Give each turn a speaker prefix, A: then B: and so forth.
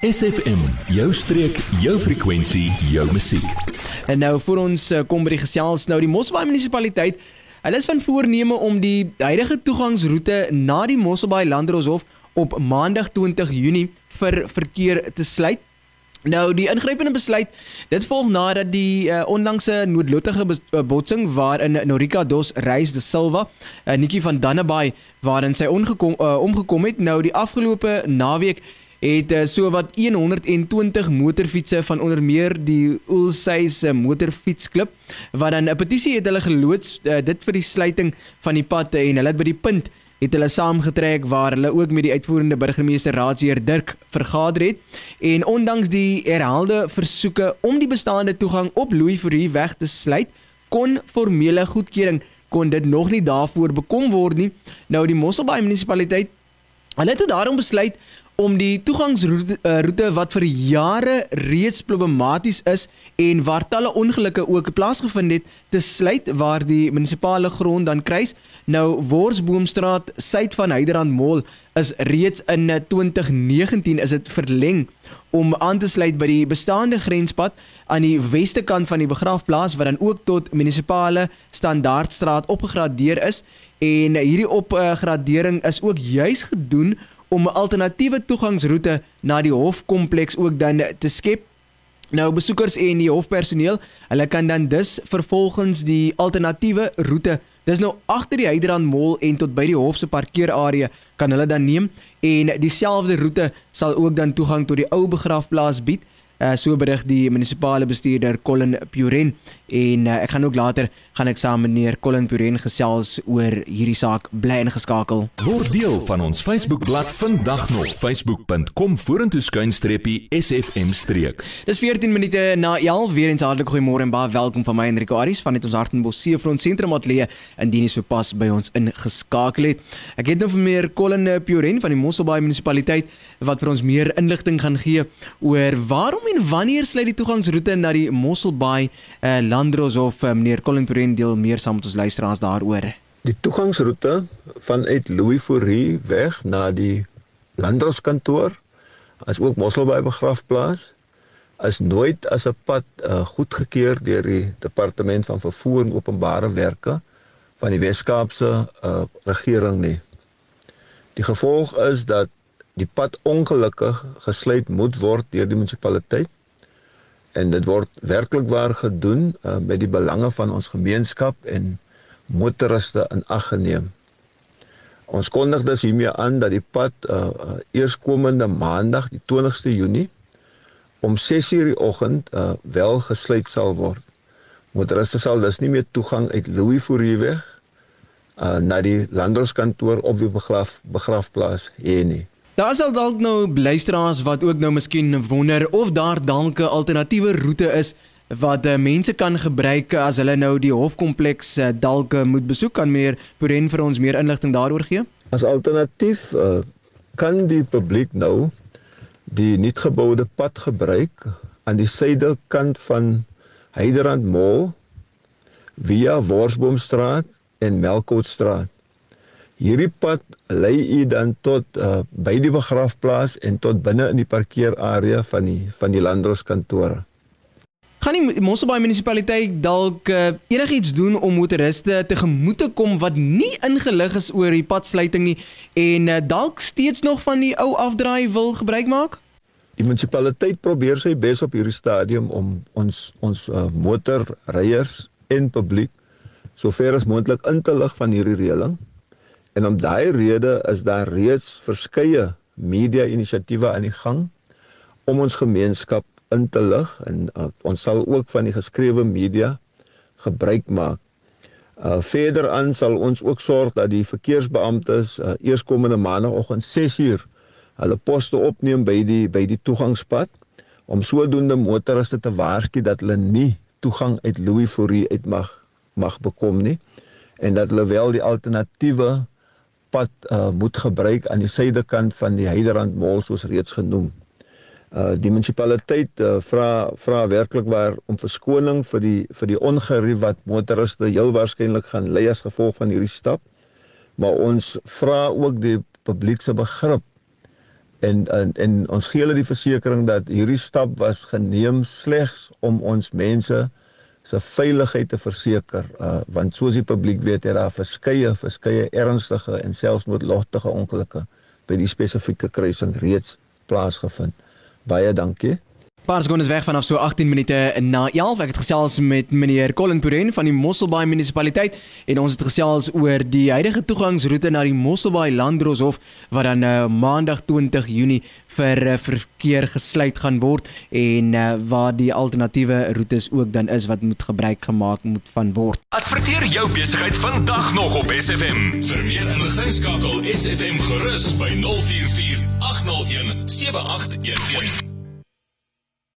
A: SFM, jou streek, jou frekwensie, jou musiek.
B: En nou vir ons uh, kom by die gesels nou die Mosselbaai munisipaliteit. Hulle is van voorneme om die huidige toegangsroete na die Mosselbaai Landdroshof op Maandag 20 Junie vir verkeer te sluit. Nou die ingrypende besluit, dit volg nadat die uh, onlangse noodlottige uh, botsing waarin Norika Dos Reis de Silva, 'n uh, netjie van Dannebaai waarin sy ongekom uh, omgekom het, nou die afgelope naweek het uh, so wat 120 motorfietsse van onder meer die Oulseys motorfietsklub wat dan 'n petisie het hulle geloods uh, dit vir die sluiting van die pad en hulle het by die punt het hulle saamgetrek waar hulle ook met die uitvoerende burgemeester Raadsheer Dirk vergader het. En ondanks die herhaalde versoeke om die bestaande toegang op Louis Fourie weg te sluit kon formele goedkeuring kon dit nog nie daarvoor bekom word nie. Nou die Mosselbaai munisipaliteit hulle het daarom besluit om die toegangsroete uh, wat vir jare reeds problematies is en waar talle ongelukke ook plaasgevind het te sluit waar die munisipale grond dan kruis. Nou Worsboomstraat suid van Heiderand Mall is reeds in 2019 is dit verleng om aan te sluit by die bestaande grenspad aan die weste kant van die begraafplaas wat dan ook tot munisipale standaardstraat opgegradeer is en hierdie opgradering is ook juis gedoen om 'n alternatiewe toegangsroete na die hofkompleks ook dan te skep. Nou besoekers en die hofpersoneel, hulle kan dan dus vervolgens die alternatiewe roete, dis nou agter die Hydrand Mall en tot by die hof se parkeerarea kan hulle dan neem en dieselfde roete sal ook dan toegang tot die ou begrafplaas bied. Uh, so berig die munisipale bestuurder Colin Puren en uh, ek gaan ook later gaan ek saam met meneer Colin Puren gesels oor hierdie saak bly ingeskakel.
A: Word deel van ons Facebookblad vandag nog facebook.com vorentoe skuinstreepie sfm streek.
B: Dis 14 minute na 11 weer eens hartlik goeiemôre en baie welkom van my Enrico Aris van net ons Hartenbos Seefront sentrum ateljee indien jy sopas by ons ingeskakel het. Ek het nou vir meneer Colin Puren van die Mosselbaai munisipaliteit wat vir ons meer inligting gaan gee oor waarom en wanneer sluit die toegangsroete na die Mosselbaai uh, Landros of uh, meneer Colin Turen deel meer saam met ons luisteraars daaroor?
C: Die toegangsroete vanuit Louis Fourie weg na die Landros kantoor as ook Mosselbaai begrafplaas is nooit as 'n pad uh, goedgekeur deur die departement van vervoer en openbare werke van die Wes-Kaapse uh, regering nie. Die gevolg is dat die pad ongelukkig gesluit moet word deur die munisipaliteit en dit word werklik waar gedoen uh, met die belange van ons gemeenskap en motoriste in ag geneem. Ons kondig dus hiermee aan dat die pad uh, uh, eerskomende maandag die 20ste Junie om 6:00 die oggend uh, wel gesluit sal word. Motoriste sal dus nie meer toegang uit Louis Fourieweg uh, na die landroskantoor op die begraf begrafplaas hê nie.
B: Daar sal dalk nou luisteraars wat ook nou miskien wonder of daar dalk 'n alternatiewe roete is wat uh, mense kan gebruik as hulle nou die hofkompleks uh, dalk uh, moet besoek kan meer Puren vir ons meer inligting daaroor gee.
C: As alternatief uh, kan die publiek nou die nuutgeboude pad gebruik aan die suidekant van Heiderand Mall via Worsboomstraat en Melkootstraat. Hierdie pad lei u dan tot uh, by die begrafplaas en tot binne in die parkeerarea van die van die landroskantore.
B: Gaan die Mosselbaai munisipaliteit dalk uh, enigiets doen om motoriste tegemoet te kom wat nie ingelig is oor die padsluiting nie en uh, dalk steeds nog van die ou afdraai wil gebruik maak?
C: Die munisipaliteit probeer sy bes op hierdie stadium om ons ons uh, motorryers en publiek sover as moontlik in te lig van hierdie reëling. En om daai rede is daar reeds verskeie media-inisiatiewe aan die gang om ons gemeenskap in te lig en uh, ons sal ook van die geskrewe media gebruik maak. Uh verder aan sal ons ook sorg dat die verkeersbeamptes uh, eerskomende maandagooggend 6uur hulle poste opneem by die by die toegangspad om sodoende motoriste te waarsku dat hulle nie toegang uit Louis Fourie uit mag mag bekom nie en dat hulle wel die alternatiewe pad uh, moet gebruik aan die suidekant van die Heiderand Mall soos reeds genoem. Uh die munisipaliteit uh, vra vra werklik waar om verskoning vir die vir die ongerief wat motoriste heel waarskynlik gaan ly as gevolg van hierdie stap. Maar ons vra ook die publiek se begrip En, en en ons gee hulle die versekering dat hierdie stap was geneem slegs om ons mense se veiligheid te verseker uh, want soos die publiek weet het daar verskeie verskeie ernstige en selfs noodlottige ongelukke by die spesifieke kruising reeds plaasgevind. Baie dankie.
B: Paar sekondes weg vanaf so 18 minute na 11. Ek het gesels met meneer Colin Puren van die Mosselbaai munisipaliteit en ons het gesels oor die huidige toegangsroete na die Mosselbaai Landdroshof wat dan uh, maandag 20 Junie vir uh, verkeer gesluit gaan word en uh, waar die alternatiewe roetes ook dan is wat moet gebruik gemaak moet van word.
A: Adverteer jou besigheid vandag nog op SFM. Vir meer inligting skakel SFM gerus by 044 801 7811.